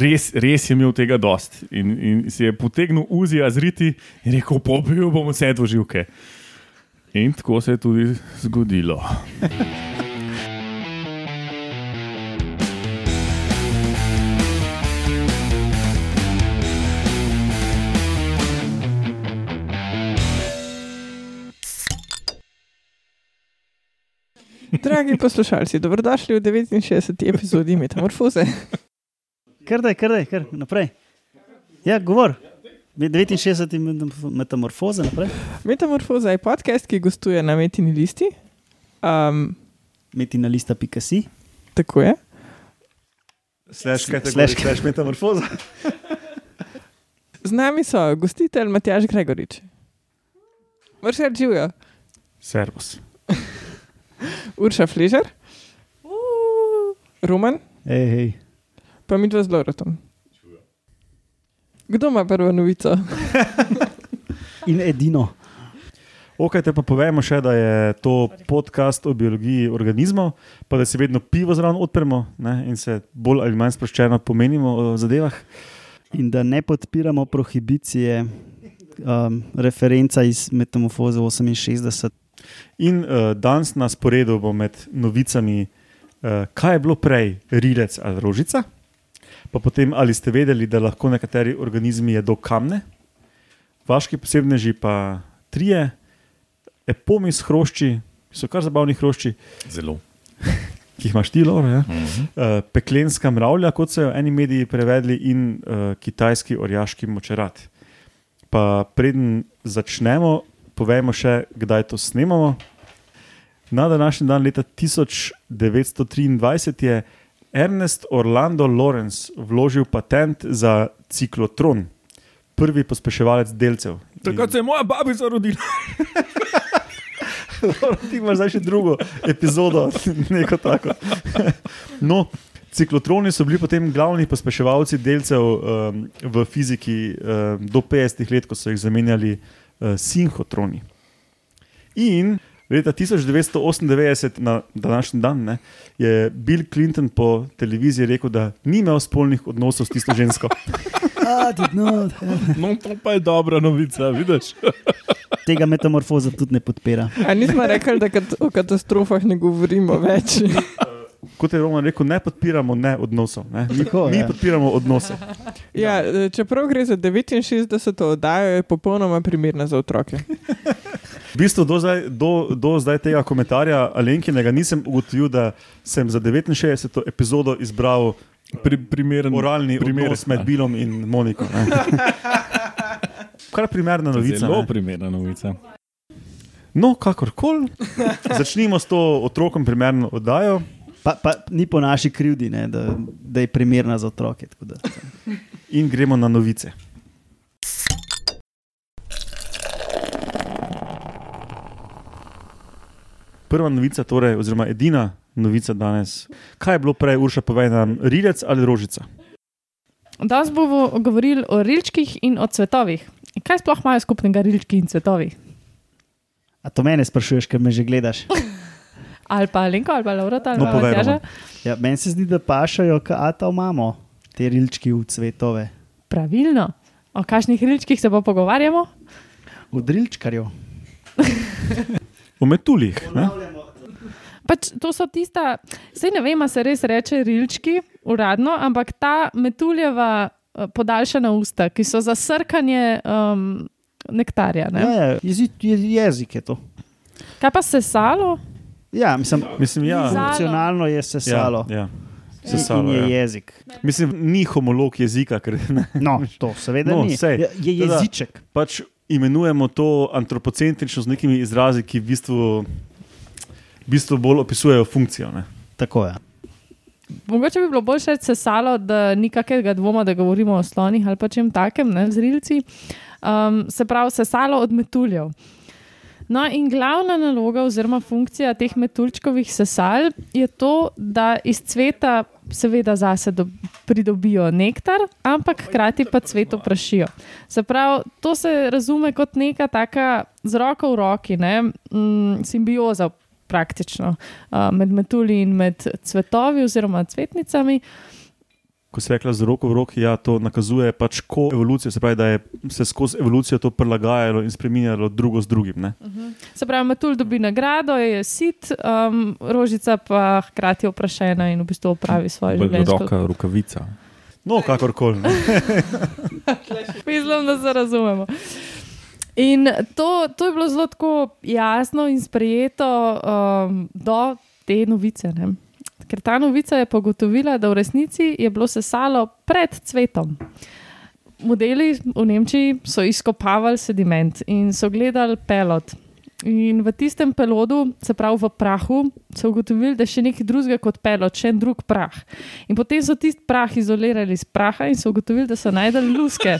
res, res je imel tega dost. In, in si je potegnil uzija zriti in rekel: Popil bom vse dvoživke. In tako se je tudi zgodilo. Dragi poslušalci, dobrodošli v 69. epizodi Metamorfoze. Kar da je, kar da je, kar naprej. Ja, govor. 69 metamorfoze naprej. Metamorfoza je podcast, ki gostuje na Metini listi. Um, Meti na lista pikasi. tako je. Slash kategorija, Slash- slash metamorfoza. Z nami so gostitelj Matjaž Gregorič. Vršer živijo, Servus. Urša Fležer, Roman, Hej, hej. Pa mi dva z Loretom. Kdo ima prvo novico? In edino. Ok, te pa povemo še, da je to podcast o biologiji organizmov, pa da si vedno pivo zraven odpremo ne, in se bolj ali manj sproščeno pomenimo o zadevah. In da ne podpiramo prohibicije, um, referenca iz Metamorfoze 68. In uh, danes na sporedu bo med novicami, uh, kaj je bilo prej, rilec ali rožica, pa potem ali ste vedeli, da lahko nekateri organizmi jedo kamne, vaški posebneži pa trije, epomi s hrošči, ki so kar zabavni hrošči, Zelo. ki jih imaš ti, Loro. Ja? Mm -hmm. uh, peklenska mravlja, kot so jo eni mediji prevedli, in uh, kitajski orjaški močerat. Pa preden začnemo, povemo še, kdaj to snemamo. Na današnji dan, leta 1923, je Ernest Orlando Lawrence vložil patent za ciklotron, prvi pospeševalec delcev. Takrat se je moja babica rodila. Ti imaš zdaj še drugo epizodo, neko tako. No, ciklotroni so bili potem glavni pospeševalci delcev um, v fiziki um, do 50 let, ko so jih zamenjali uh, sinhotroni. In leta 1998, na današnji dan, ne, je Bill Clinton po televiziji rekel, da ni imel spolnih odnosov s tisto žensko. Ah, did not have- No, to pa je dobra novica, vidiš. Tega metamorfoza tudi ne podpira. A nismo rekli, da kat o katastrofah ne govorimo več. Kot je Roman rekel, ne podpiramo ne odnosov, ne. mi, Tako, mi ja. podpiramo odnose. Ja, čeprav gre za 69. oddajo, je popolnoma primerna za otroke. V bistvu do zdaj, do, do zdaj tega komentarja Alenkinega nisem ugotovil, da sem za 69. epizodo izbral Pri, primeren, oralni primer, med Bilom in Moniko. Ne. Kar primerna novica. Zelo ne. primerna novica. No, kakorkoli. Začnimo s to otrokom primerno oddajo. Pa, pa ni po naši krivdi, ne, da, da je primerna za otroke. tako Da, In gremo na novice. Prva novica, torej, oziroma edina novica danes. Kaj je bilo prej, Urša, povej nam, rilec ali rožica? Danes bomo govorili o rilčkih in o cvetovih. Kaj sploh imajo skupnega rilčki in cvetovi? A to mene sprašuješ, ker me že gledaš. Ali pa Lenko, ali pa Laura, ali No, pa. Roman. Ja, meni se zdi, da pašajo, kot ata imamo, te rilčki v cvetove. Pravilno. O kakšnih rilčkih se pa pogovarjamo? Od rilčkarjev. O metulih. Ne? Pač to so tista, zdaj ne vem, se res reče rilčki uradno, ampak ta metuljeva eh, podaljšana usta, ki so za srkanje um, nektarja. Ne? Ja, ja, jezik, je, jezik je to. Kaj pa sesalo? Ja, mislim, Mislim, ja. Funkcionalno je sesalo. Ja, ja. Sesalo, je ja. jezik. Mislim, ni homolog jezika, ker ne, No, to seveda No, ni. sej. Je, je Toda- jeziček. pač imenujemo to antropocentrično z nekimi izrazi, ki v bistvu, v bistvu bolj opisujejo funkcijo. Ne? Tako je. Mogoče bi bilo boljše reči sesalo, da ni kakega dvoma, da govorimo o slonih ali pa čem takem, ne, z rilci. Um, se pravi, sesalo od metuljev. No, in glavna naloga oziroma funkcija teh metuljčkovih sesal je to, da iz cveta, seveda, zase do, pridobijo nektar, ampak hkrati pa cvet oprašijo. Se pravi, to se razume kot neka taka z roko v roki, ne, mm, simbioza praktično uh, med metulji in med cvetovi oziroma cvetnicami. Ko se rekla z roko v roki, ja, to nakazuje pač ko evolucijo, se pravi, da je se skozi evolucijo to prilagajalo in spremenjalo drugo z drugim. Ne? Se pravi, Metul dobi nagrado, je sit, um, rožica pa hkrati oprašena in v bistvu opravi svoje življenje. roka, rukavica. No, kakorkoli. ne. Mislim, da se razumemo. In to, to je bilo zelo tako jasno in sprejeto um, do te novice. Ne? Ker ta novica je pogotovila, da v resnici je bilo sesalo pred cvetom. Modeli v Nemčiji so izkopavali sediment in so gledali pelot. In v tistem pelodu, se pravi v prahu, so ugotovili, da je še nekaj drugega kot pelot, še en drug prah. In potem so tisti prah izolirali iz praha in so ugotovili, da so najdel luske.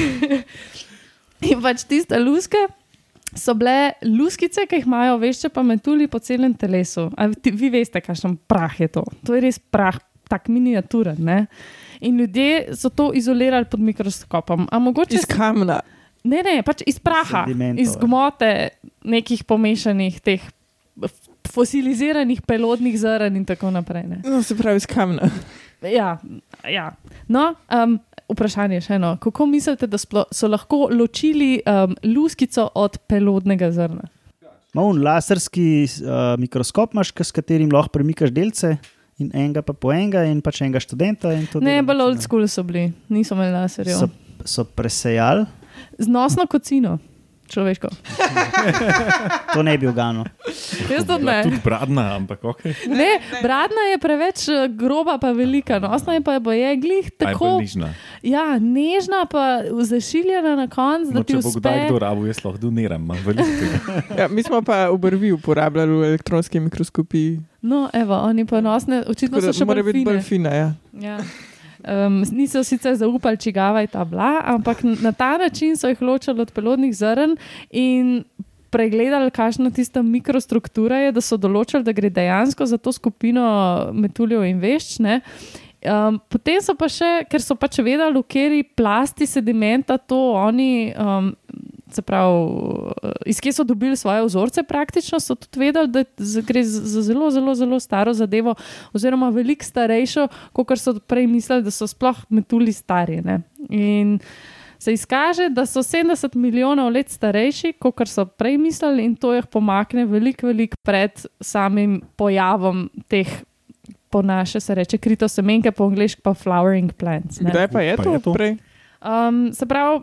in pač tiste luske so bile luskice, ki jih imajo vešče pa metuli po celem telesu. A ti, vi veste, kakšen prah je to. To je res prah, tak miniaturen. Ne? In ljudje so to izolirali pod mikroskopom. A mogoče Iz kamna. Ne, ne, pač iz praha, Sedimentov, iz ja. gmote nekih pomešanih teh fosiliziranih pelodnih zrn in tako naprej. Ne. No, se pravi, iz kamna. Ja, ja. No, um, vprašanje je še eno. Kako mislite, da so lahko ločili um, luskico od pelodnega zrna? Malo laserski uh, mikroskop imaš, s katerim lahko premikaš delce, in enega pa po enega, in pač enega študenta. Ne, bolj mašina. old school so bili, niso imeli laserjev. So, so presejali, Znosno kocino, človeško. to ne bi uganil. Jaz to ne. Tudi bradna, ampak ok. ne. Bradna je preveč eh, groba, pa velika, nosna je pa je boje glih tako. nižna. Ja, nežna, pa zašiljena na koncu, da No, ti če bo kdaj uspe. kdo rabo, jaz lahko doniram, imam veliko tega. Ja, mi smo pa obrvi uporabljali v elektronski mikroskopiji. No, evo, oni pa nosne, očitno Tako da so še bolj biti bolj fine. fina. Ja. Ja. Um, niso sicer zaupali, čigava je ta bila, ampak na ta način so jih ločili od pelodnih zrn in pregledali, kakšna tista mikrostruktura je, da so določili, da gre dejansko za to skupino metuljev in veščne. Um, potem so pa še, ker so pač vedeli, v kateri plasti sedimenta to oni. Um, Se pravi, iz kje so dobili svoje vzorce, praktično so tudi vedeli, da gre za zelo, zelo, zelo staro zadevo, oziroma veliko starejšo, kot so prej mislili, da so sploh metuli stari. Ne? In se izkaže, da so 70 milijonov let starejši, kot so prej mislili, in to jih pomakne veliko, veliko pred samim pojavom teh. Po naše se reče kritosemenke, po angliško pa flowering plants. ne. Kdaj pa je Pa to je to? prej? Um, se pravi,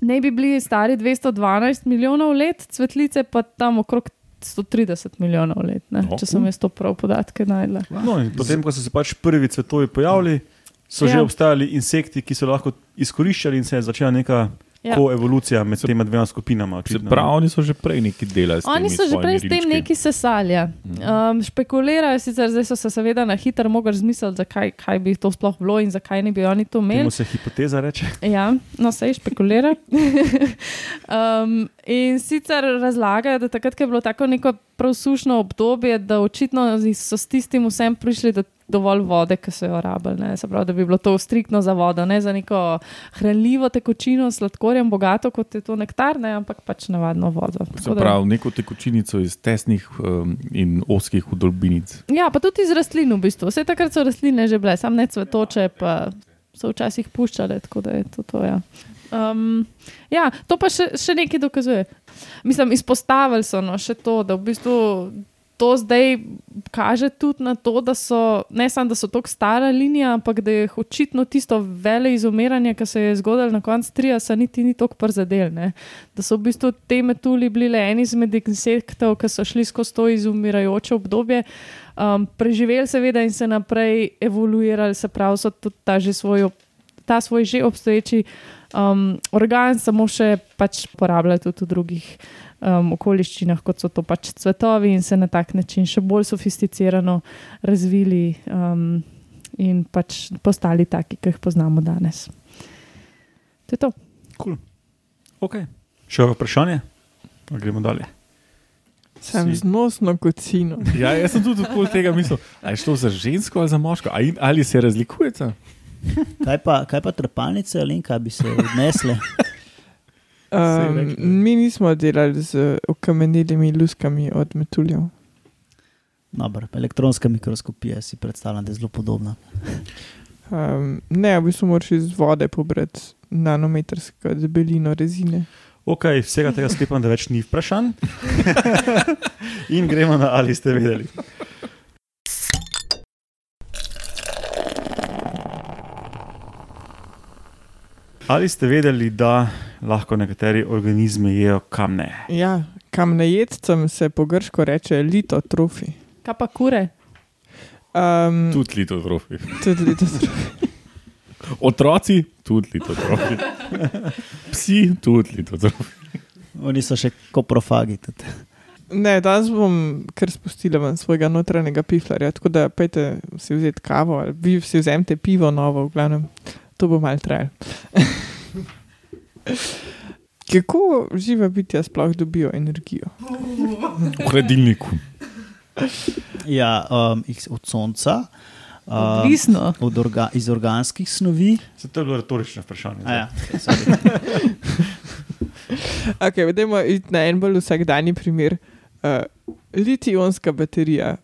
ne bi bili stari 212 milijonov let, cvetlice pa tam okrog 130 milijonov let, ne, No, če sem jaz to prav podatke najdla. No, potem, ko so se pač prvi cvetovi pojavili, so Ja. že obstajali insekti, ki so lahko izkoriščali in se je začela neka Ja. koevolucija med tema dvema skupinama. Se pravi, oni so že prej nekaj delali. s Oni so že prej s tem neki sesalja. Um, špekulirajo sicer, zdaj so se seveda na hitro mogli razmisliti, zakaj kaj bi to sploh bilo in zakaj ne bi oni to imeli. Temu se hipoteza reče. Ja, no, se špekulira. um, in sicer razlagajo, da takrat, ko je bilo tako neko prav sušno obdobje, da očitno so s tistim vsem prišli do dovolj vode, ki so jo rabili. Se pravi, da bi bilo to striktno za vodo, ne za neko hranljivo tekočino, s sladkorjem bogato, kot je to nektar, ne, ampak pač navadno vodo. Se pravi, neko tekočinico iz tesnih um, in oskih udolbinic. Ja, pa tudi iz rastlin v bistvu. Vse takrat so rastline že bile, sam ne cvetoče, pa so včasih puščale, tako da je to. to ja. Um, ja, to pa še, še nekaj dokazuje. Mislim, izpostavili so no, še to, da v bistvu to zdaj kaže tudi na to, da so ne samo, da so tako stara linija, ampak da je očitno tisto vele izumiranje, ki se je zgodilo na koncu triasa, niti ni tako prizadel. ne. Da so v bistvu te metuli bili le eni izmed insektov, ki so šli skozi to izumirajoče obdobje um, preživeli, seveda, in se naprej evoluirali, se pravi, so tudi ta, že svoj, ta svoj že obstoječi um, organ, samo še pač uporabljali tudi v drugih um, okoliščinah, kot so to pač cvetovi, in se na tak način še bolj sofisticirano razvili um, in pač postali taki, ki jih poznamo danes. To je to. Okay. Še kakšno vprašanje? Pa gremo dalje. Sem Si- z nosno kocino. Ja, jaz sem tudi okoli tega mislil. A je to za žensko ali za moško? A in, ali se razlikujete? Kaj pa, kaj pa trepalnice, ali kaj bi se odnesle? Um, mi nismo delali z okamenilimi luskami od metuljev. Dobro, elektronska mikroskopija si predstavljam, da je zelo podobna. Um, ne, v bistvu moraš iz vode pobrati nanometrsko debelino rezine. Ok, vsega tega sklepam, da več ni vprašanj. In gremo na ali ste vedeli. Ali ste vedeli, da lahko nekateri organizmi jedo kamne? Ja, kamnejedcem se po grško reče litotrofi. Kaj pa kure? Um, Tudi litotrofi. tudi litotrofi. Otroci, tudi litotrofi. Psi, tudi litotrofi. Oni so še koprofagi. Tudi. Ne, danes bom kar spustila ven svojega notranjega piflarja, tako da pejte si vzeti kavo ali vi si vzemite pivo novo, v glavnem, to bo mal trajalo. Kako živa bitja sploh dobijo energijo? V hladilniku. Ja, um, od sonca, um, Odvisno. od orga, iz organskih snovi. Se to je bilo retorično vprašanje. A ja. Okay, Dajmo iti na en bolj vsakdanji primer. Uh, Litij-ionska baterija,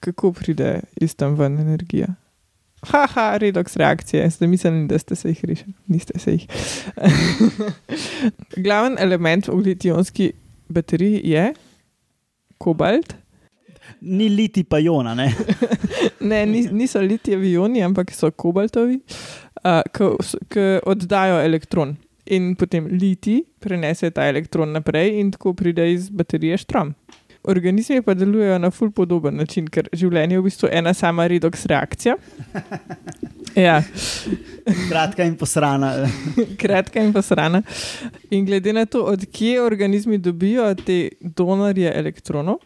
kako pride iz tam ven energija? Haha, redoks reakcije, ste mislili, da ste se jih rešili, niste se jih. Glaven element v litij-ionski bateriji je kobalt. Ni liti pa jona, ne? Ne, ni, niso litijevi ioni, ampak so kobaltovi, uh, ki oddajo elektron. In potem liti prenese ta elektron naprej, in tako pride iz baterije štrom. Organizmi pa delujejo na ful podoben način, ker življenje je v bistvu ena sama redoks reakcija. Ja, Kratka in posrana. kratka in posrana. In glede na to, odkje organizmi dobijo te donorje elektronov,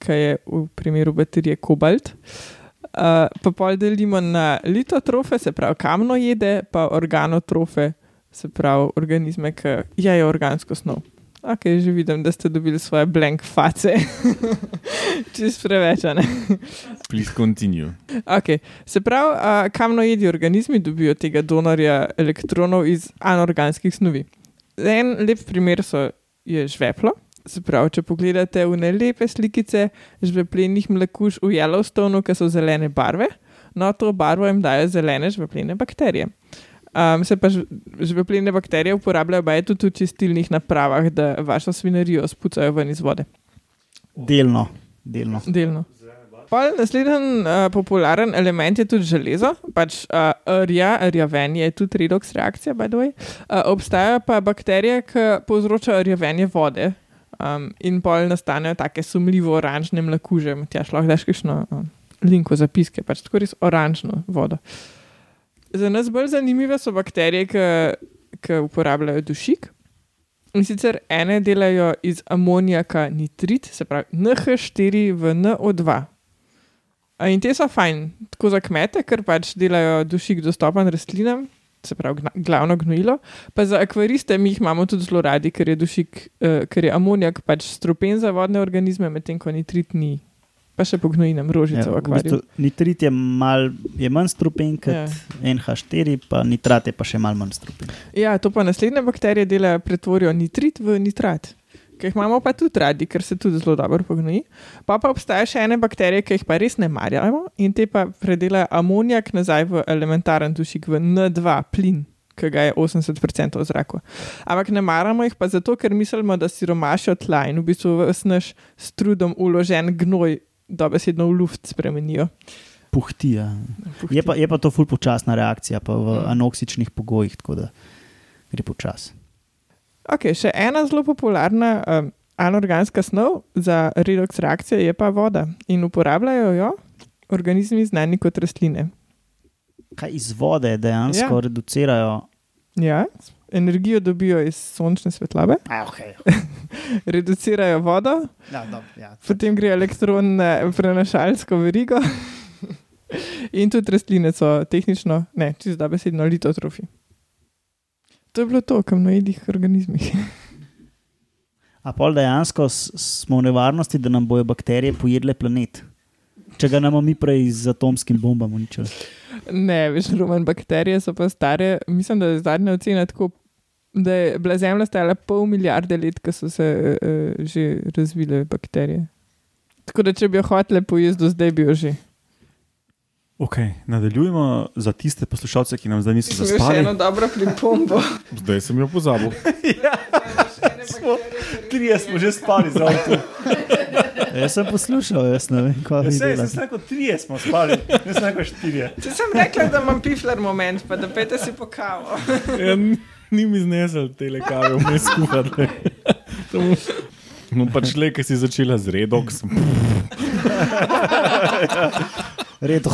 ki je v primeru baterije kobalt, uh, pa pol delimo na litotrofe, se pravi kamnojede, pa organotrofe, se pravi organizme, ki jejo organsko snov. Ok, že vidim, da ste dobili svoje blank face. Čez preveč, ne. Please continue. Okay. Se pravi, uh, kamnojedi organizmi dobijo tega donorja elektronov iz anorganskih snovi. En lep primer so, je žveplo. Se pravi, če pogledate v ne lepe slikice žveplenih mlekuž v Yellowstoneu, ki so zelene barve, no to barvo jim dajo zelene žveplene bakterije. Um, se pa ž- žveplene bakterije uporabljajo baje tudi v čistilnih napravah, da vašo svinerijo spucajo ven iz vode. Delno. delno. Delno. Pol naslednji uh, popularen element je tudi železo, pač uh, rja, rjavenje je tudi redoks reakcija, by the way. Uh, obstajajo pa bakterije, ki povzročajo rjavenje vode um, in pol nastanejo take sumljivo oranžne mlakuže. Tja šlo daš kakšno um, linko zapiske, pač tako res oranžno vodo. Za nas bolj zanimive so bakterije, ki, uporabljajo dušik. In sicer ene delajo iz amonijaka nitrit, se pravi NH4 v NO2. A In te so fajn, tako za kmete, ker pač delajo dušik dostopen rastlinam, se pravi glavno gnojilo. Pa za akvariste mi jih imamo tudi zelo radi, ker je dušik, uh, ker je amonijak pač strupen za vodne organizme, medtem ko nitrit ni. Pa še po gnojinem rožico Ja, v v bistvu, nitrit je, mal, je manj strupen kot Ja. ja. NH4, pa nitrat je pa še malo manj strupen. Ja, to pa naslednje bakterije delajo, pretvorijo nitrit v nitrat. Ki jih imamo pa tudi radi, ker se tudi zelo dobro pognoji. Pa pa obstaja še ene bakterije, ki jih pa res ne marjamo in te pa predelajo amonijak nazaj v elementaren dušik, v N2 plin, ki ga je 80% v zraku. Ampak ne maramo jih pa zato, ker mislimo, da siromašijo tla in v bistvu vse naš s trudom uložen gnoj dobesedno v luft spremenijo. Puhti. Ja. Je, pa, je pa to ful počasna reakcija, pa v Mm. anoksičnih pogojih, tako da gre počasi. Okay, še ena zelo popularna um, anorganska snov za redoks reakcijo je pa voda in uporabljajo jo organizmi znani kot rastline. Kaj iz vode dejansko Ja. ja. reducirajo? Ja, energijo dobijo iz sončne svetlobe, okay. reducirajo vodo, ja, dob, ja. potem gre elektron na prenašalsko verigo. In tudi rastline so tehnično, ne, čisto da besedno, litotrofi. To je bilo to, kam na jedih organizmih. A pol dejansko smo v nevarnosti, da nam bojo bakterije pojedle planet. Če ga nam mi prej z atomskim bombam uničili. Ne, veš, roman bakterije so pa stare. Mislim, da je zadnja ocena tako, da je bila Zemlja stala pol milijarde let, ko so se uh, že razvile bakterije. Tako da, če bi jo hotele pojesti, do zdaj bi jo že. Okay, nadaljujemo za tiste poslušalce, ki nam zdaj niso Sem imel še zaspali. eno dobro pripombo. Zdaj sem jo pozabil. Trije smo že spali za avto. Jaz sem poslušal, jaz ne vem, kaj vi Vse, jaz delate. sem rekel, trije smo spali, jaz sem rekel štiri. Če sem rekla, da imam pifler moment, pa da pete si po kavo. Ni mi znesel te lekave, vmes kuhati. No, pač le, ki si začela z redoks. Red,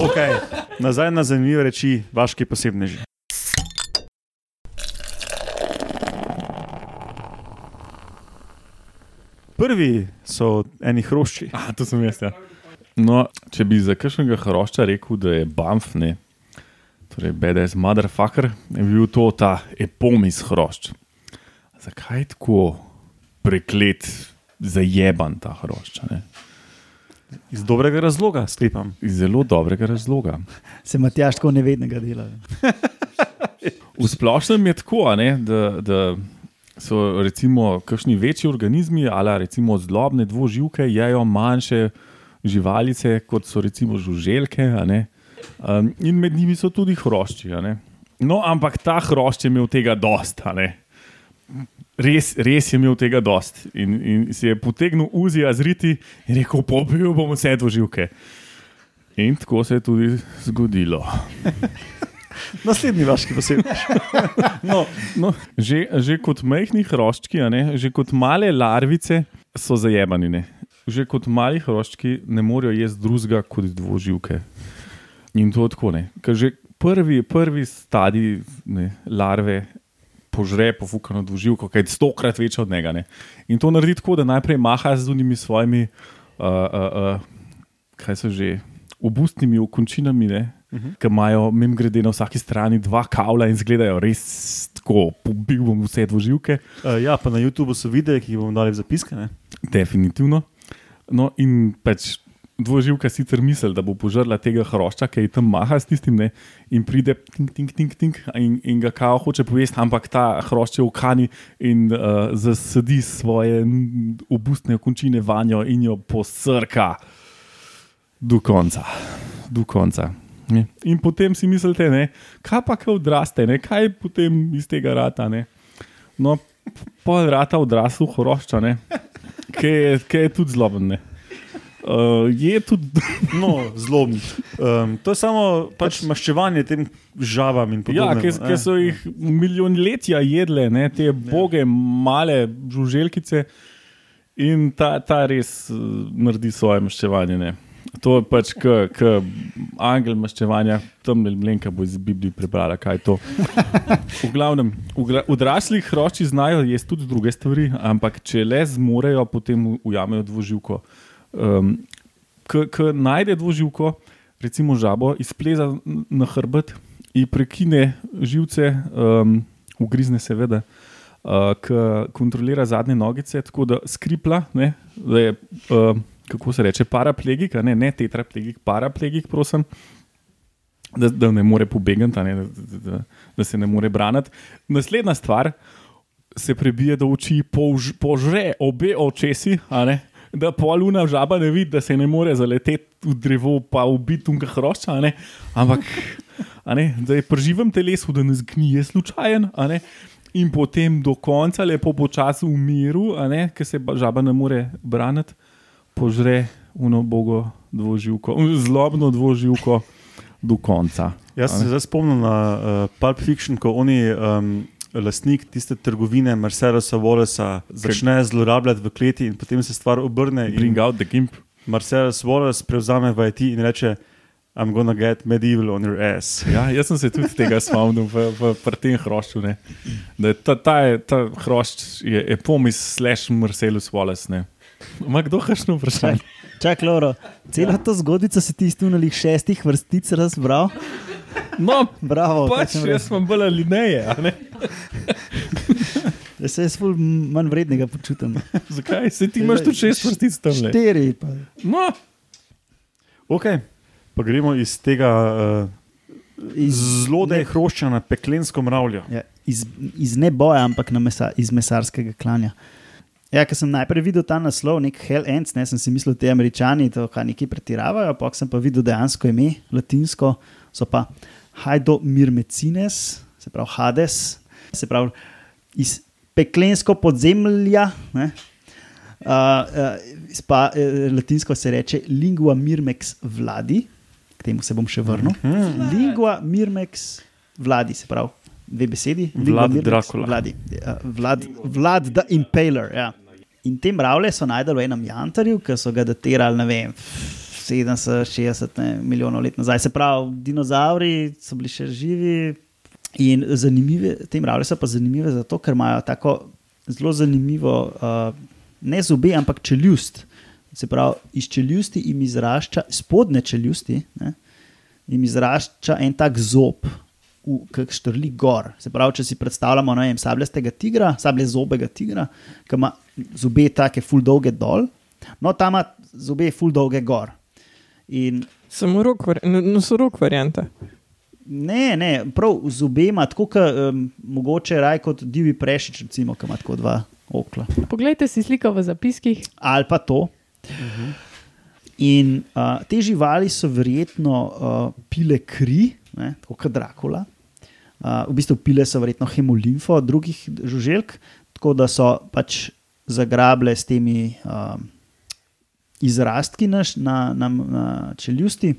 Okay. Nazaj na zanimive reči, vaški posebneži. Prvi so eni hrošči. Ah, to sem jaz. Ja. No, če bi za kakšnega hrošča rekel, da je bamf, ne, torej BDS motherfucker, je bil to ta epomis hrošč. Zakaj je tako preklet, zajeban ta hrošč? Ne? Iz dobrega razloga, sklepam. Iz zelo dobrega razloga. se Matjaš tako nevednega dela. V splošnem je tako, a ne, da, da so recimo kakšni večji organizmi ali recimo zlobne dvoživke jejo manjše živalice, kot so recimo žuželke. a ne. Um, in med njimi so tudi hrošči. No, ampak ta hrošč je imel tega dost. Res, res je imel tega dost. In, in si je potegnil uzija zriti in rekel: Pobil bom vse dvoživke. In tako se je tudi zgodilo. Naslednji vaški posebneži. no, No, že, že kot majhni hroščki, ne, že kot male larvice so zajemani. Ne. Že kot mali hroščki ne morejo jesti drugega kot dvoživke. In to tako ne. Ker že prvi, prvi stadij ne, larve požre pofukano dvoživko, ki je stokrat večja od njega. Ne. In to naredi tako, da najprej maha z unimi svojimi, uh, uh, uh, kaj so že, obustnimi okončinami, ne, uh -huh. ki imajo, mim grede, na vsaki strani dva kavla in izgledajo res tako, pobil bom vse dvoživke. uh, ja, pa na YouTubu so videe, ki jih bomo dali v zapiske. Ne? Definitivno. No, in pač dvoživka sicer misli, da bo požrla tega hrošča, ki je tam maha s tistim, ne, in pride tink, tink, tink, tink, in, in ga kao hoče pojesti, ampak ta hrošč je v kani in uh, zasedi svoje obustne končine vanjo in jo posrka do konca. Do konca. Ne. In potem si mislite, ne, kaj pa, kaj odraste, ne, kaj potem iz tega rata. Ne. No, pol rata odrasel hrošča, ki je, je tudi zloben. Ne. Uh, je tudi, No, zlobni. Um, to je samo pač maščevanje tem žavam in ja, podobno. ki, ki so jih milijonletja jedle, ne, te boge, male žuželkice, in ta, ta res uh, naredi svoje maščevanje. Ne. To je pač kot angel maščevanja, tam ne vem, kaj bo iz Biblije prebrala, kaj je to. V glavnem, odrasli hrošči znajo jesti tudi druge stvari, ampak če le zmorejo, potem ujamejo dvoživko. Um, Ko najde dvoživko, recimo žabo, izpleza na hrbet in prekine živce, um, ugrizne seveda, uh, ki kontrolira zadnje nogice, tako da skripla, ne, da je, um, kako se reče, paraplegik, ne, ne tetraplegik, paraplegik, prosim. Da, da ne more pobegati, ne, da, da, da, se ne more braniti. Naslednja stvar, se prebije do oči, pož, požre obe očesi, ne, da poluna žaba ne vidi, da se ne more zaleteti v drevo, pa ubiti tunga hrošča, ampak ne, da je pri živem telesu, da ne zgnije slučajen. in potem do konca, lepo počasi v miru, ker se ba- žaba ne more braniti, požre uno bogo dvoživko, zlobno dvoživko do konca. Jaz se zdaj spomnil na uh, Pulp Fiction, ko oni. Um, Lastnik tiste trgovine, Marcelesa Wallace, začne zlorabljati v kleti, in potem se stvar obrne. in Bring out the gimp. Marceles Wallace prevzame v IT in reče: I'm gonna get medieval on your ass. Ja, jaz sem se tudi tega spomnil v, v, v tem hrošču. Ne. Da je Ta, ta, je- ta hrošč je, je pomis slash Marcelus Wallace. Ne. Ma kdo kakšno vprašanje? Čak, Loro, celo to zgodbico si ti iz tunelih šestih vrstic razbral. No, Bravo, pač jaz sem bolj alineje. a ne. Jaz se jaz ful manj vrednega počutim. Zakaj se ti imaš tu šest vrstic tam? Štiri. Pa. No, Ok, pa gremo iz tega uh, Iz, zelo da je hrošča na peklensko mravljo. ja, iz, iz ne boja, ampak mesa, iz mesarskega klanja. Ja, ker sem najprej videl ta naslov, nek Hell Ends, ne, sem si mislil, da ti američani to kaj neki pretiravajo, pa sem pa videl dejansko ime, latinsko, so pa Hajdo Mirmecines, se pravi Hades, se pravi iz peklensko podzemlja. Ne, uh, uh, pa, uh, latinsko se reče lingua mirmex vladi, k temu se bom še vrnil. Lingua mirmex vladi, se pravi dve besedi. Lingua Vlad Dracula. Vladi. Ja, Vlad, Vlad the Impaler. Ja. In te mravlje so najdel v enem jantarju, ki so ga datirali, ne vem. 70, 60 ne, milijonov let nazaj. Se pravi, dinozauri so bili še živi. In zanimive, te mravlje so pa zanimive zato, ker imajo tako zelo zanimivo, uh, ne zobe, ampak čeljust. Se pravi, iz čeljusti jim izrašča, spodne čeljusti, ne, jim izrašča en tak zob, ki štrli gor. Se pravi, če si predstavljamo ne vem, sabljastega tigra, sablje zobega tigra, ki ima zobe take full dolge dol, no tam ima zobe full dolge gor. In Samo rok, no, no, so rok variante. Ne, ne, prav zobe ima tako, kot um, mogoče raj kot divji prešič, recimo, ki ima tako dva okla. Poglejte si sliko v zapiskih. Ali pa to. In uh, te živali so verjetno uh, pile kri, ne, tako kot Dracula. Uh, v bistvu pile so verjetno hemolimfo drugih žuželk, tako da so pač zagrable s temi uh, izrastki na, š- na, na, na čeljusti.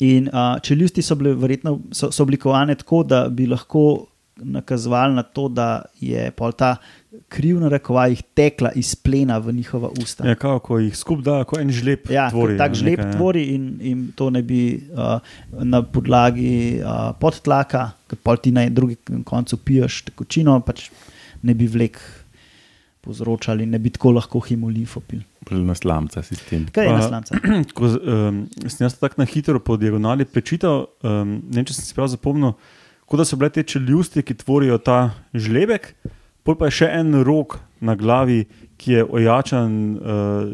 In uh, čeljusti so bile verjetno so, so oblikovane tako, da bi lahko nakazovali na to, da je pol ta kriv na rekovajih tekla iz plena v njihova usta. Ja, kao, ko jih skupaj da, ko en žleb Ja, tvori. tak žleb nekaj, tvori in, in to ne bi uh, na podlagi uh, podtlaka, ki pa ti na drugi koncu piješ tekočino, pač ne bi vlek povzročali, ne bi tako lahko hemolimfo pil. Bolj na slamca sistem. Kaj je Pa- naslanca? Ko um, sem jaz tako na hitro po diagonali prečital, um, ne vem, če sem si prav zapomnil, kot da so bile te čeljusti, ki tvorijo ta žlebek, pol pa je še en rok na glavi, ki je ojačan uh,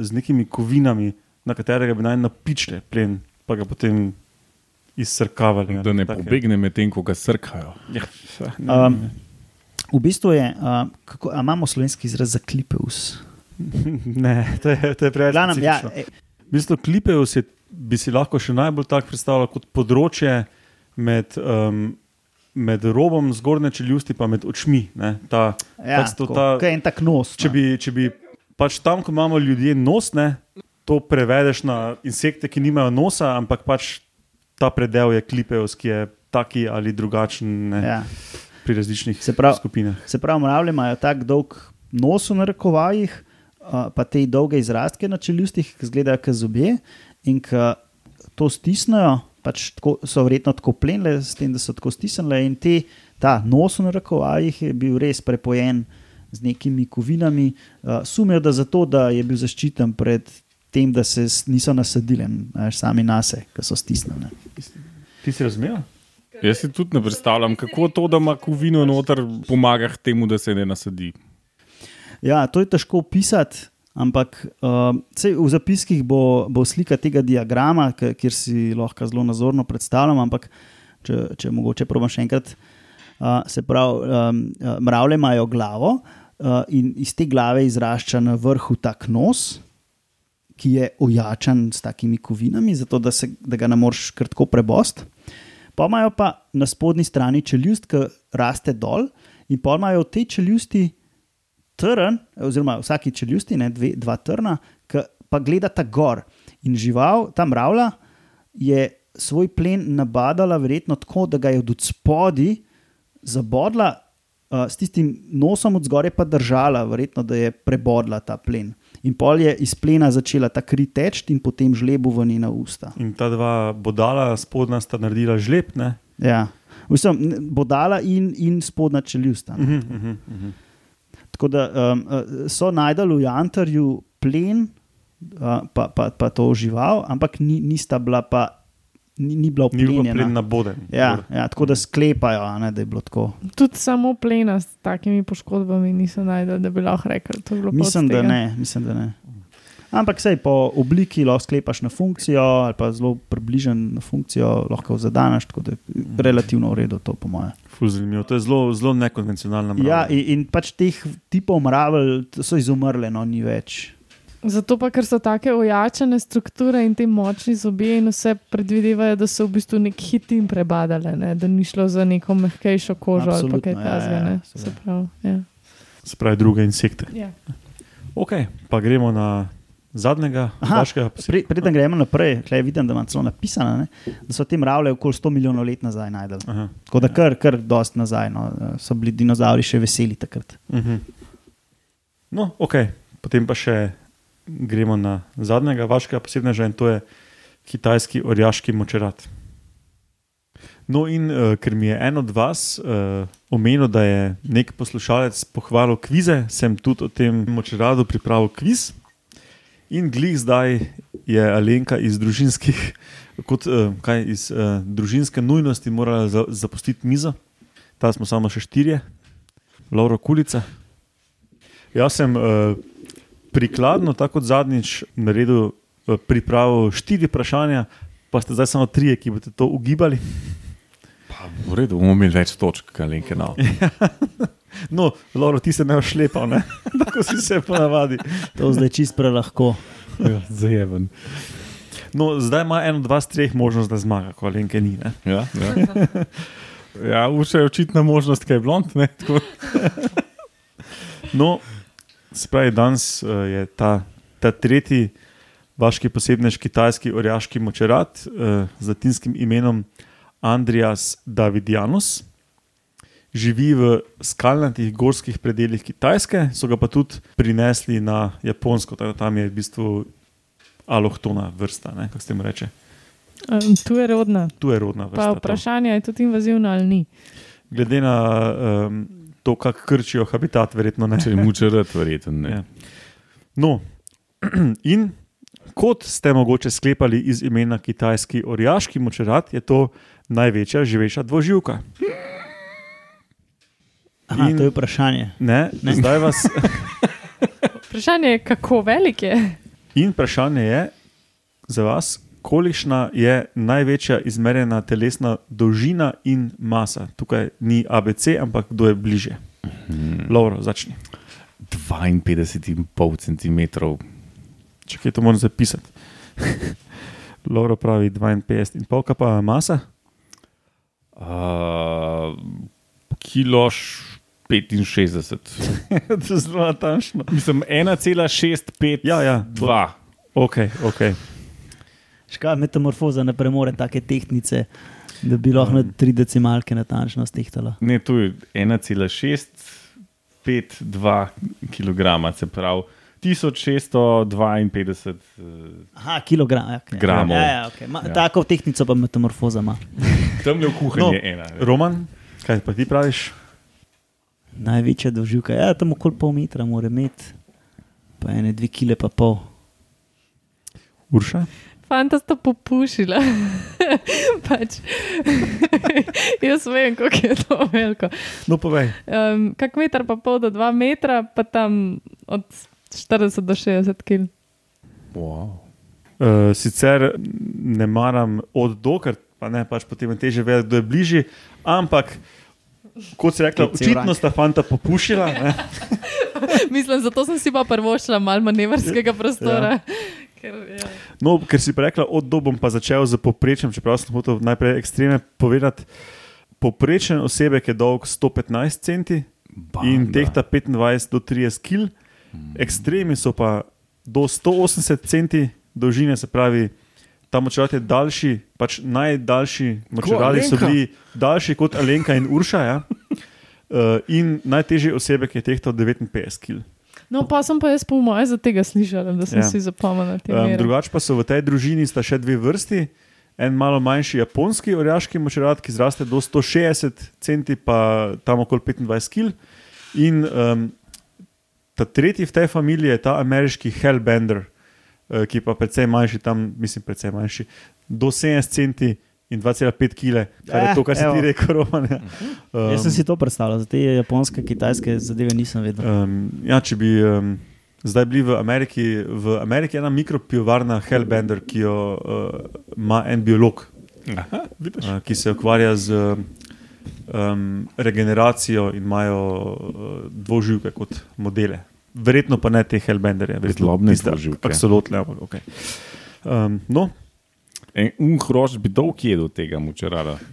z nekimi kovinami, na katerega bi naj napičili plen, pa ga potem izsrkavali. Da ne pobegne medtem, ko ga srkajo. Ja, ne, Um, ne, v bistvu je, uh, kako, imamo slovenski izraz za klipeus. ne, to je, to je preveč. Glavnem, ja, e, V bistvu Klipeus je, bi si lahko še najbolj tako predstavljal kot področje med, um, med robom zgornje čeljusti in med očmi. ne. Ta, ja, pač to, tako, ta, kot en tak nos. če, no. bi, če bi pač tam, ko imamo ljudje nos, ne, to prevedeš na insekte, ki nimajo nosa, ampak pač ta predel je Klipeus, ki je taki ali drugačen ne, Ja. Pri različnih Se pravi- skupinah. Se pravi, mravlje imajo tako dolg nos v narekovajih, uh, pa te dolge izrastke na čeljustih, ki izgledajo kot zobje. In ko to stisnejo, pač tako, so verjetno tako plenile, s tem, da so tako stisnile. In te, ta nos v narekovajih je bil res prepojen z nekimi kovinami. Uh, sumijo, da zato, da je bil zaščiten pred tem, da se niso nasadili sami na sebe, ki so stisnjene. Ti si razumel? Jaz si tudi ne predstavljam, kako to, da ima kovino noter, pomaga temu, da se ne nasadi. Ja, to je težko opisati, ampak uh, v zapiskih bo, bo slika tega diagrama, kjer si lahko zelo nazorno predstavljam. Ampak če, če mogoče probiš še enkrat. Uh, se pravi, um, uh, mravlje imajo glavo uh, in iz te glave izrašča na vrhu tak nos, ki je ojačan s takimi kovinami, zato da, se, da ga ne moreš kar tako prebost. Pa imajo pa na spodnji strani čeljust, ki raste dol, in pa imajo v tej čeljusti trn, oziroma vsaki čeljusti, ne, dve, dva trna, ki pa gledata gor. In žival, ta mravlja, je svoj plen nabadala, verjetno tako, da ga je od spodaj zabodla, uh, s tistim nosom od zgoraj pa držala, verjetno da je prebodla ta plen. In pol je iz plena začela ta kri teči in potem žlebu v njena usta. In ta dva bodala spodnja sta naredila žleb. Ne? Ja. Vsem, bodala in, in spodnja čeljusta. Uh -huh, uh -huh, uh -huh. Tako da um, uh, so najdali v Jantarju plen, uh, pa, pa, pa to žival, ampak ni, nista bila pa. Ni, ni bila Ni bil pa uplenjena. plen na boden. Ja, ja, tako da sklepajo, a ne, da je bilo tako. Tudi samo plena s takimi poškodbami niso najdel, da bi lahko rekel. bilo Mislim, da ne. Mislim, da ne. Ampak sej po obliki lahko sklepaš na funkcijo, ali pa zelo približen na funkcijo, lahko zadaneš, tako da je relativno v redu to, po mojem. Zanimivo. To je zelo, zelo nekonvencionalna mrava. Ja, in, in pač teh tipov mravelj so izumrle, no ni več. Zato pa, ker so tako ojačane strukture in ti močni zobje, in vse predvidevajo, da so v bistvu nek hitin prebadale, ne? da ni šlo za neko mehkejšo kožo ali pa kaj Absolutno, ja, takega. ja, ne. seveda. Se pravi, ja. Se pravi, druge insekte. Ja. Ok, pa gremo na zadnjega, vašega. Pre, preden gremo naprej, tukaj vidim, da imam celo napisano, ne, da so te mravlje okoli 100 milijonov let nazaj najdel. Aha. Tako da kar, kar dost nazaj, no, so bili dinozauri še veseli takrat. Mhm. No, ok, potem pa še gremo na zadnjega vašega posebneža in to je kitajski orjaški močerat. No, in uh, ker mi je en od vas uh, omenil, da je nek poslušalec pohvalil kvize, sem tudi o tem močeradu pripravil kviz. In glih zdaj je Alenka iz družinskih, kot uh, kaj iz uh, družinske nujnosti, morala za, zapustiti mizo. Ta smo samo še štirje, Laura Kulica. Jaz sem uh, prikladno, tako kot zadnjič, naredil, uh, pripravil štiri vprašanja, pa ste zdaj samo trije, ki boste to ugibali. Pa, v redu, bomo imeli več točk, kaj lenke na. No, Laura, ti se ne ošlepal, ne? tako si se ponavadi. To zdaj čist prelahko. Ja, Zajeven. No, zdaj ima en od vas treh možnost, da zmaga, ko Alenke ni. Ne? Ja, ja. ja Uša je očitna možnost, kaj je blond. Ne. No, se pravi, danes uh, je ta, ta tretji vaški posebnež, kitajski orjaški močerat uh, z latinskim imenom Andreas Davidianus. Živi v skalnatih gorskih predeljih Kitajske, so ga pa tudi prinesli na Japonsko, tako da tam je v bistvu alohtona vrsta, kako se temu reče. Um, tu je rodna. Tu je rodna Pa vrsta. to. vprašanje je tudi invazivno ali ni. Glede na um, to, kako krčijo habitat, verjetno ne. Če je mučerat, verjeten ne. Ja. No, in kot ste mogoče sklepali iz imena kitajski orjaški močerat, je to največja živeča dvoživka. Aha, In- to je vprašanje. Ne, Ne. Zdaj vas. Vprašanje je, kako velik je. In vprašanje je za vas, kolikšna je največja izmerjena telesna dolžina in masa. Tukaj ni ABC, ampak kdo je bliže. Hmm. Lauro, začni. 52,5 cm. Če kaj to moram zapisati. Lauro pravi 52,5, kaj pa masa? Uh, kilo š- 65. to je zelo natančno. Mislim, 1,65. Ja, ja, 2. Ok, ok. Škoda, metamorfoza ne premore take tehnice, da bi lahko na tri decimalke natančno stehtala. Ne, tu je 1,652 kg, se pravi 1652. eh, Aha, kilogram. Ja, okay. Gramov. Ja, ja, okay. Ma, Ja. ja. Tako tehniko pa metamorfoza ima. Tam je v kuhinji No, no, ena. ne. Roman, kaj pa ti praviš? Največja dolžina, ja, tam okoli pol metra mora imeti, pa ene dve kile pa pol. Urša? Fanta sta popušila. pač. Jaz vem, kako je to veliko. No, povej. Um, kak meter pa pol do dva metra, pa tam od 40 do 60 kg. Wow. Uh, sicer ne maram od do, ker pa ne, pač potem je teže vedeti, kdo je bližje, ampak. Kot Kot cel očitno sta fanta popušila. Ne? Mislim, zato sem si pa prvošla malo manevrskega prostora. Ker, ja. No, ker si pa rekla, od do bom pa začel z poprečjem, čeprav sem hotel najprej ekstreme povedati. Poprečen osebek je dolg 115 cm in tehta 25 do 30 kg, ekstremi so pa do 180 cm dolžine, se pravi, ta močerat je daljši, pač najdaljši močerali so bili daljši kot Alenka in Urša. Ja? Uh, in najtežji osebek je tehtal 59 kg. No, pa sem pa jaz po moje za tega slišala, da sem Ja. si zapomnila te Um, drugače pa so v tej družini sta še dve vrsti. En malo manjši japonski orjaški močerat, ki zraste do 160 cm, pa tam okoli 25 kg. In um, ta tretji v tej familiji je ta ameriški Hellbender, uh, ki pa precej manjši, tam mislim, precej manjši, do 70 cm in 2,5 kg, kar je Eh, to, kar si evo. ti rekel, Roman. ja. Um, Jaz sem si to predstavljal, za te japonske, kitajske zadeve nisem vedel. Um, ja, če bi um, zdaj bili v Ameriki, v Ameriki je ena mikropivovarna Hellbender, ki jo uh, ima en biolog, Aha, vidiš. uh, ki se ukvarja z um, regeneracijo in imajo uh, dvoživke kot modele. Verjetno pa ne te Hellbenderje, verjetno Zlobne tiste dvoživke. Absolutno, ampak ok. Um, no, En un hrošč bi dolg jedel tega mučerada.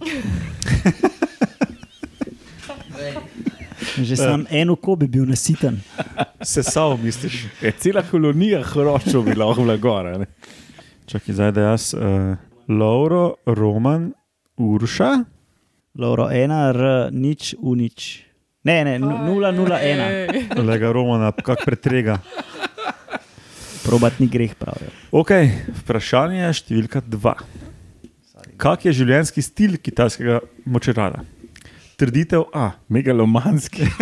Že sam en oko bi bil nasiten. sesal, misliš. Je cela kolonija hroščov bi lahko bila gora. ne. Čakaj, zdaj da jaz, uh, Lauro, Roman, Urša. Lauro, ena, r, nič, u nič. Ne, ne, nu- nula, nula, ena. Lega Romana, kak pretrega. Probat ni greh, pravijo. Ok, vprašanje številka dva. Kak je življenjski stil kitajskega močerada? Trditev A. Megalomanski.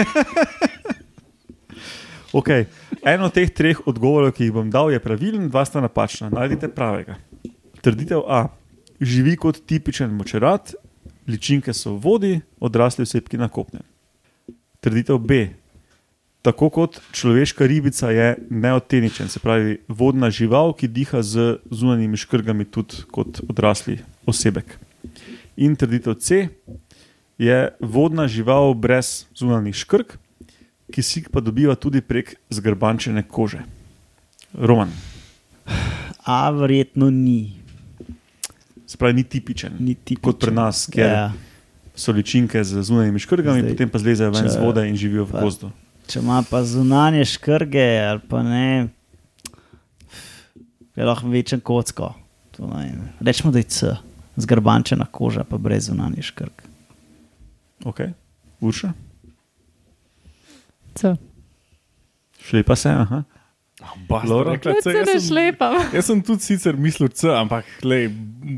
Okay. Eno od teh treh odgovorov, ki jih bom dal, je pravilen, dva sta napačna. Najdite pravega. Trditev A. Živi kot tipičen močerad, ličinke so v vodi, odrasli osebki na kopnem. Trditev B. Tako kot človeška ribica je neoteničen, se pravi vodna žival, ki diha z zunanjimi škrgami, tudi kot odrasli osebek. In trditev C. Je vodna žival brez zunanjih škrg, kisik pa dobiva tudi prek zgrbančene kože. Roman, A verjetno ni. se pravi, ni tipičen, ni tipičen. kot pri nas, kjer Ja. so ličinke z zunanjimi škrgami, Zdaj, potem pa zlezejo ven če- z vode in živijo v gozdu. Če ima pa zunanje škrge, ali pa ne, je lahko večen kocko. To ne vem. Rečemo, da je C, zgrbančena koža, pa brez zunanje škrg. Okay. Urša, C. šlepa se. Aha. Laura? Rekla, Se C, jaz, sem, šlepam. jaz sem tudi sicer mislil C, ampak lej,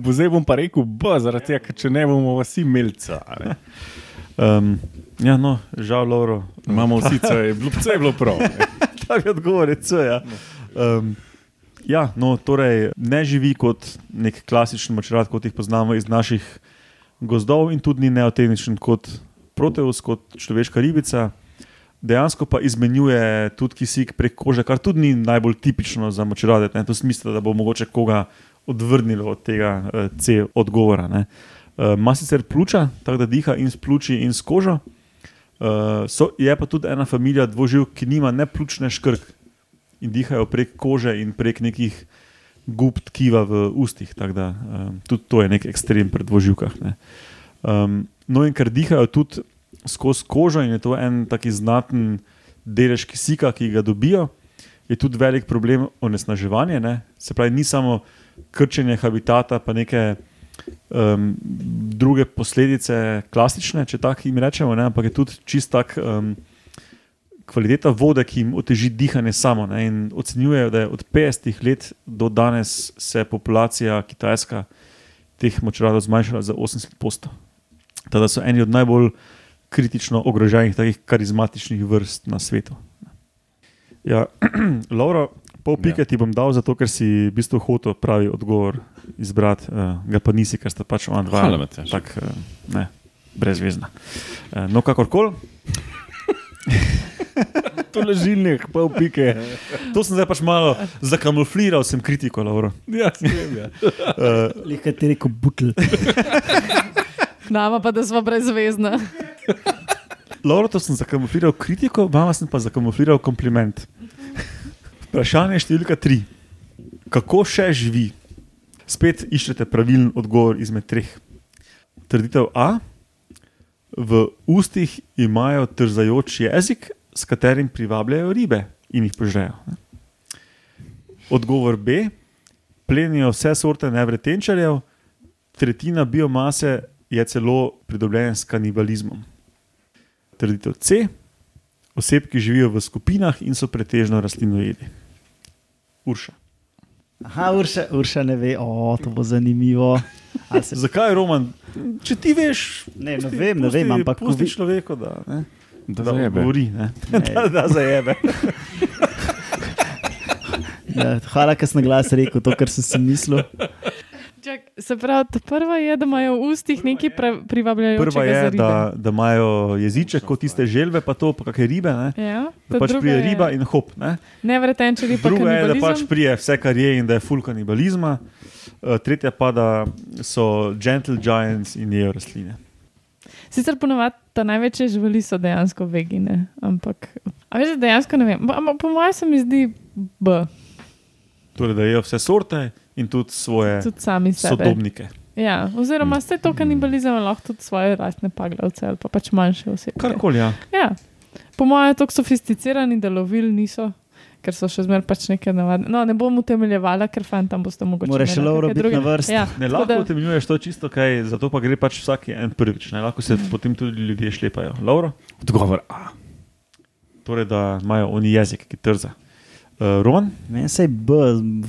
bo- zdaj bom pa rekel B, zaradi tega, ker če ne bomo vsi imeli C. a ne. Um, ja, no, žal, Lauro. Imamo vsi C, je bilo, C je bilo prav. ne. Ta bi odgovor je C. Ja. Um, ja, no, torej ne živi kot nek klasičen močerad, kot jih poznamo iz naših gozdov, in tudi ni neoteničen kot proteus, kot človeška ribica. Dejansko pa izmenjuje tudi kisik prek kože, kar tudi ni najbolj tipično za močerade. Ne? To smisel, da bo mogoče koga odvrnilo od tega uh, C odgovora. ne. Uh, Ma sicer pljuča, tako da diha in s pljuči in s kožo. Uh, so, je pa tudi ena familija dvoživ, ki nima ne pljučne škrg in dihajo prek kože in prek nekih gub tkiva v ustih. Da, um, tudi to je nek ekstrem pri dvoživkah. Ne. Um, no, in ker dihajo tudi skozi kožo, in je to en taki znaten delež kisika, ki ga dobijo, je tudi velik problem onesnaževanje. Ne. Se pravi, ni samo krčenje habitata, pa neke um, druge posledice, klasične, če tako jim rečemo, ne, ampak je tudi čist tak. Um, Kvaliteta vode, ki jim oteži dihanje samo. Ne, in ocenjujejo, da je od 50 let do danes se je populacija kitajska teh močaradov zmanjšala za 80%. Teda so eni od najbolj kritično ogroženih, takih karizmatičnih vrst na svetu. Ja, Lauro, pol pike Ja. ti bom dal, zato ker si v bistvu hotel pravi odgovor izbrati, uh, ga pa nisi, ker sta pač ona dva. Hvala, Matjaž. Tak, uh, ne, brezvezna. Uh, no, kakorkoli. To ležilnik, pol pike. To sem zdaj pač malo zakamufliral, sem kritiko, Lauro. Ja, smem, ja. Uh, Lihka ti rekel butl. Nama pa, da smo brezvezna. Lauro, to sem zakamufliral kritiko, vama sem pa zakamufliral kompliment. Vprašanje številka tri. Kako še živi? Spet iščete pravilen odgovor izmed treh. Trditev A. V ustih imajo trzajoč jezik, s katerim privabljajo ribe in jih požrejo. Odgovor B. Plenijo vse sorte nevretenčarjev, tretjina biomase je celo pridobljena s kanibalizmom. Trditev C. Osebki živijo v skupinah in so pretežno rastlinojedi. Urša. Aha, Urša, Urša ne ve, o, to bo zanimivo. Ali Se, Zakaj, Roman? Če ti veš, ne, ne vem, ne vem, ampak ko pusti vi, človeku, da, ne, Da da zajebe. govori. Ne. Ne. Da, da zajebe. ja, hvala, ker si na glas rekel to, kar sem si mislil. Čak, Se pravi, ta prva je, da imajo v ustih nekaj pre- privabljajočega. Prva je, da, da imajo jeziček kot tiste želve, pa to, pa kakšne ribe. Ne? Ja, Da pač prije riba in hop. Ne? Nevretenčari pa Druga je, da pač prije vse, kar je in da je full kanibalizma. Uh, tretja pa, da so gentle giants in jejo rastline. Sicer ponovadi ta največje živali so dejansko vegine, ampak a veš, dejansko ne vem. Ampak po mojem se mi zdi B, Torej, da jejo vse sorte in tudi svoje tudi sodobnike. Ja, oziroma vse to kanibalizem lahko tudi svoje rastne paglavce ali pa pač manjše osebe. Karkoli, ja. Ja. Po mojem je tako sofisticirani, da lovil niso. Ker so še zmeraj pač neke navadne. No, ne bom utemeljevala, ker fantam boste mogoče. Moraš biti druge- na vrsti. Ja, Ne, lahko da- utemeljuješ to čisto kaj, zato pa gre pač vsak en prvič. Ne? Lahko se potem tudi ljudje šlepajo. Lauro? Odgovor A. Torej, da imajo oni jezik, ki trza. Uh, Roman? Meni se je B,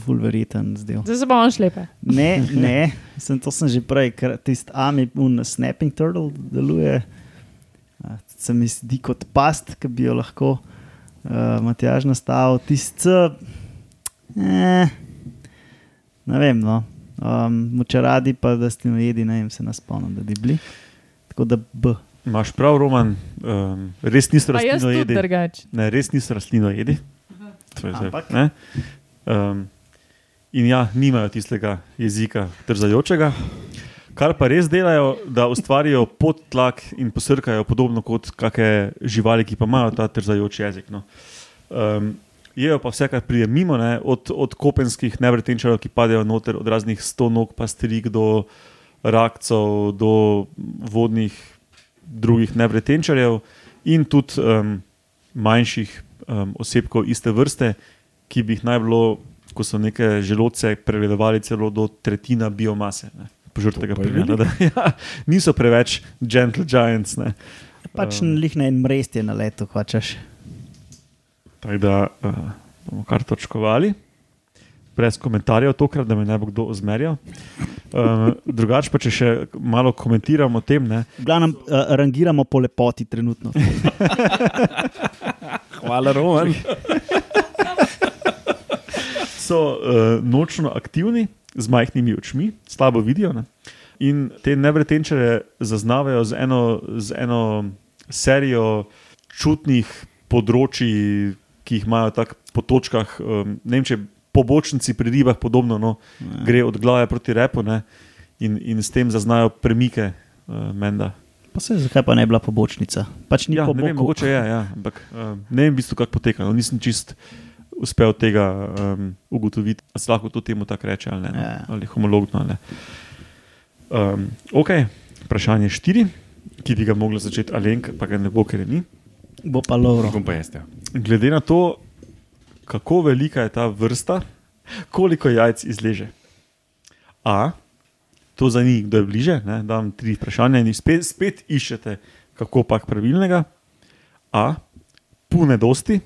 ful verjeten zdel. Zdaj se bo on šlepe. Ne, ne, sem, to sem že prej, ker tisti ami, un snapping turtle deluje. Se mi zdi kot past, ki bi jo lahko uh, Matjaž nastavil. Tisti, C, eh, ne vem, no. Um, Moče radi pa, da ste jedi, ne vem, se nas spomnim, da bi bili. Tako da B. Imaš prav, Roman, um, res niso rastlino jedi. Ne, res niso rastlino jedi. Ampak? ne? Um, in ja, nimajo tistega jezika trzajočega. Kar pa res delajo, da ustvarijo podtlak in posrkajo podobno kot kakšne živali, ki pa imajo ta trzajoč jezik. No. Um, jejo pa vse, kar pride mimo, ne? od, od kopenskih nevretenčarjev, ki padejo noter, od raznih stonog, pastrik do rakcev, do vodnih drugih nevretenčarjev in tudi um, manjših um, osebkov iste vrste, ki bi jih naj bilo, ko so neke želodce pregledovali, celo do tretjina biomase. Ne. Požrte tega To primera, da ja, niso preveč gentle giants. Ne. Pač Um. lih na en mrest je na leto, hočeš. Tako da uh, bomo kar točkovali. Brez komentarjev, tokrat, da me ne bo kdo ozmerjal. Um, drugače pa, če še malo komentiramo o tem, ne, V glavnem uh, rangiramo po lepoti trenutno. Hvala, Roman. so uh, nočno aktivni, z majhnimi očmi, slabo vidijo. Ne? In te nevretenčare zaznavajo z eno, z eno serijo čutnih področji, ki jih imajo tako po točkah. Um, ne vem, če pobočnici pri ribah podobno, no, gre od glave proti repu ne? in, in s tem zaznajo premike. Uh, menda. Pa se zakaj pa ne bi bila pobočnica? Pač ni Ja, po ne vem, mogoče je, ja, ampak uh, ne vem, v bistvu, kako poteka. No, nisem čist uspel tega um, ugotoviti, ali se lahko to temu tako reče ali ne. No, Ja. ali homologno ali ne. Um, ok, vprašanje štiri, ki bi ga mogla začeti Alenka, pa ga ne bo, ker je ni. Bo pa Lovro. Bom pa jaz. Ja. Glede na to, kako velika je ta vrsta, koliko jajc izleže. A, to za njih, kdo je bliže, ne, dam tri vprašanja in spet, spet iščete, kako pak pravilnega. A, pune dosti,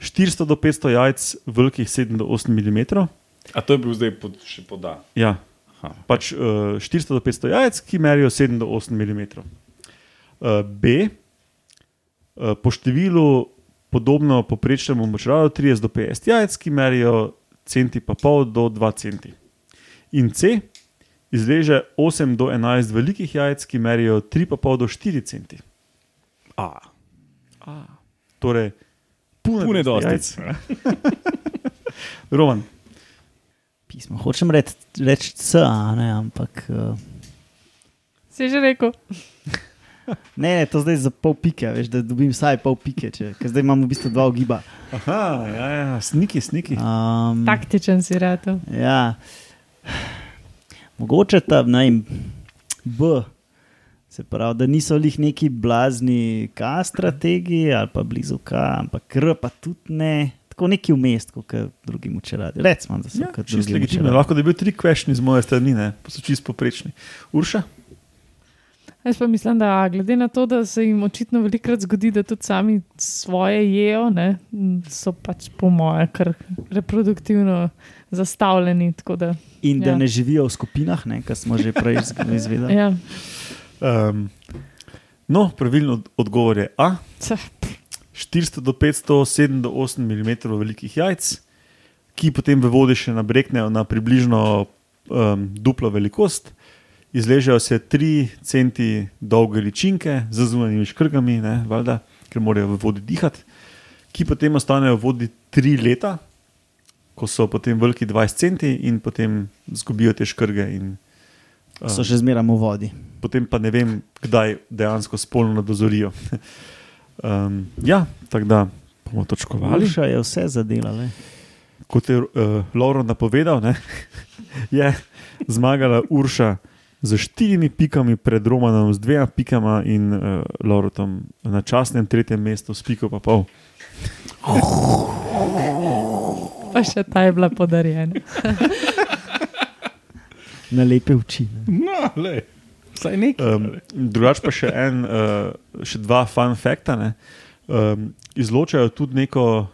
400 do 500 jajc, velikih 7 do 8 mm. A to je bil zdaj pod, še poda. Ja, Aha. pač uh, 400 do 500 jajc, ki merijo 7 do 8 mm. Uh, B, uh, po številu podobno poprečnemu močralu 30 do 50 jajc, ki merijo centi pa pol do 2 centi. In C, izleže 8 do 11 velikih jajc, ki merijo 3,5 do 4 centi. A. Torej, pune, Pune dosti jajc. Roman, Pismo. Hočem reči reč C, a ne, ampak. Uh, Si že rekel? ne, ne, to zdaj za pol pike, veš, da dobim vsaj pol pike, če, ker zdaj imamo v bistvu dva giba. aha, ja, ja, sniki, sniki. Um, Taktičen si rekel. Ja. Mogoče ta ne vem, B. Se pravi, da niso lih neki blazni K strategiji ali pa blizu K, ampak R pa tudi ne. Tako neki vmes, kot drugi muče radi. Recimo, da so Ja, kot drugi. Lahko da bi bil tri kvešni z moje strani, ne? pa so čist poprečni. Urša? Jaz pa mislim, da glede na to, da se jim očitno velikokrat zgodi, da tudi sami svoje jejo, ne, so pač po moje kar reproduktivno zastavljeni. tako Da, In da Ja. ne živijo v skupinah, kar smo že prej iz- izvedeli. ja. Um, no, pravilno od- odgovor je A. Cah, 400 do 500, 7 do 8 mm velikih jajc, ki potem v vodi še nabreknejo na približno um, duplo velikost, izležejo se 3 centi dolge ličinke z zunanjimi škrgami, ne, valjda, ker morajo v vodi dihati, ki potem ostanejo v vodi 3 leta, ko so potem veliki 20 centi in potem izgubijo te škrge. In, um, So še zmeraj v vodi. potem pa ne vem, kdaj dejansko spolno dozorijo. um, ja, tako da bomo točkovali. Alša je vse zadelala. Kot je uh, Lauro napovedal, ne, je zmagala Urša z štirimi pikami pred Romanom, z dvema pikama in uh, Lauro tam na časnem tretjem mestu, s piko pa pol. Pa še ta je bila podarjena. Na lepe oči. ne. No, le. Vsaj nekaj. Um, drugač pa še en, uh, še dva fun fakta. ne. Um, izločajo tudi neko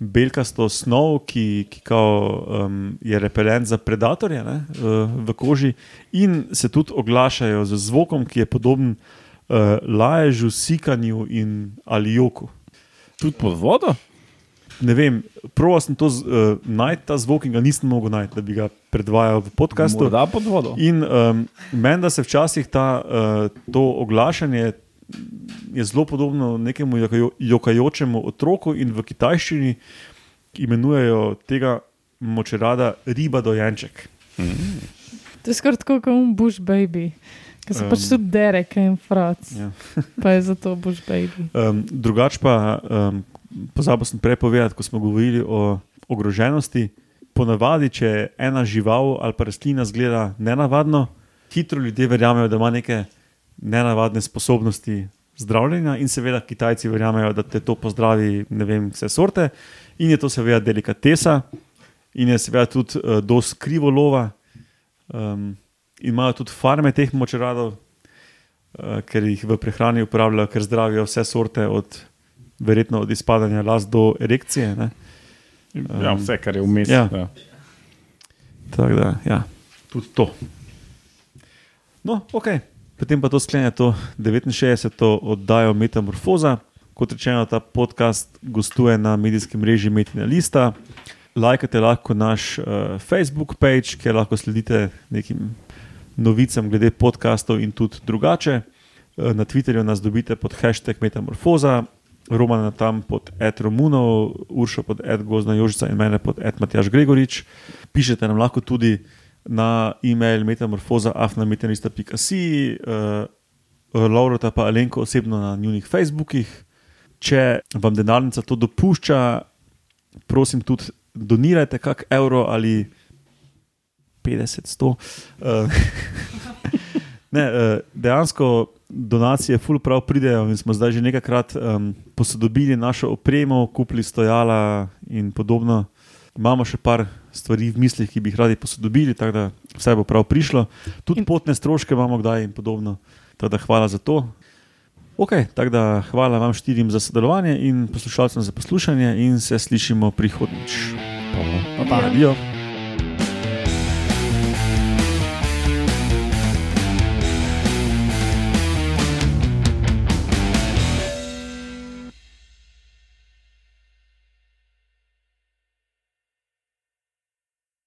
belkasto snov, ki, ki kao, um, je repelent za predatorje ne, uh, v koži, in se tudi oglašajo z zvokom, ki je podoben uh, laježu, sikanju in ali joku. Tudi pod vodo? Ne vem, proval sem to uh, najti, ta zvok in ga nisem mogel najti, da bi ga predvajal v podkastu. Morda pod vodo. In um, meni, da se včasih ta, uh, to oglašanje je zelo podobno nekemu jokajo, jokajočemu otroku, in v kitajščini imenujejo tega močerada riba dojenček. To je skoraj tako kot un bush baby. Ker so um, pač tudi derek in frac. Ja. Pa je zato bush baby. Um, drugač pa, um, pozabil sem prej povedati, ko smo govorili o ogroženosti. Ponavadi, če ena žival ali pa rastlina zgleda nenavadno, hitro ljudje verjamejo, da ima neke nenavadne sposobnosti zdravljenja, in seveda Kitajci verjamejo, da te to pozdravi, ne vem, vse sorte. In je to seveda delikatesa, in je seveda tudi uh, dosti krivolova. Um, in imajo tudi farme teh močeradov, uh, ker jih v prehrani uporabljajo, ker zdravijo vse sorte, od, verjetno od izpadanja las do erekcije. Ne? Ja, vse, kar je vmes. Ja. Ja. Tako da, ja, tudi to. No, ok. Potem pa to sklene to 69. oddajo Metamorfoza. Kot rečeno, ta podcast gostuje na medijskem mreži Metina Lista. Lajkate lahko naš uh, Facebook page, kjer lahko sledite nekim novicam glede podkastov in tudi drugače. Uh, na Twitterju nas dobite pod hashtag Metamorfoza, Romana tam pod Ed Romunov, Uršo pod Ed Gozna Jožica in mene pod Ed Matjaš Gregorič. Pišete nam lahko tudi na e-mail metamorfoza.afnametanista.com, uh, Laurota pa Alenko osebno na njihovih Facebookih. Če vam denarnica to dopušča, prosim tudi donirajte kak evro ali 50, 100. Uh, ne, uh, dejansko donacije full prav pridejo in smo zdaj že nekajkrat um, posodobili našo opremo, kupili stojala in podobno. Imamo še par stvari v mislih, ki bi jih radi posodobili, tako da vse bo prav prišlo. Tudi potne stroške imamo kdaj in podobno. Tako da hvala za to. Ok, tako da hvala vam štirim za sodelovanje in poslušalcem za poslušanje in se slišimo prihodnjič. Pa pa. Adijo.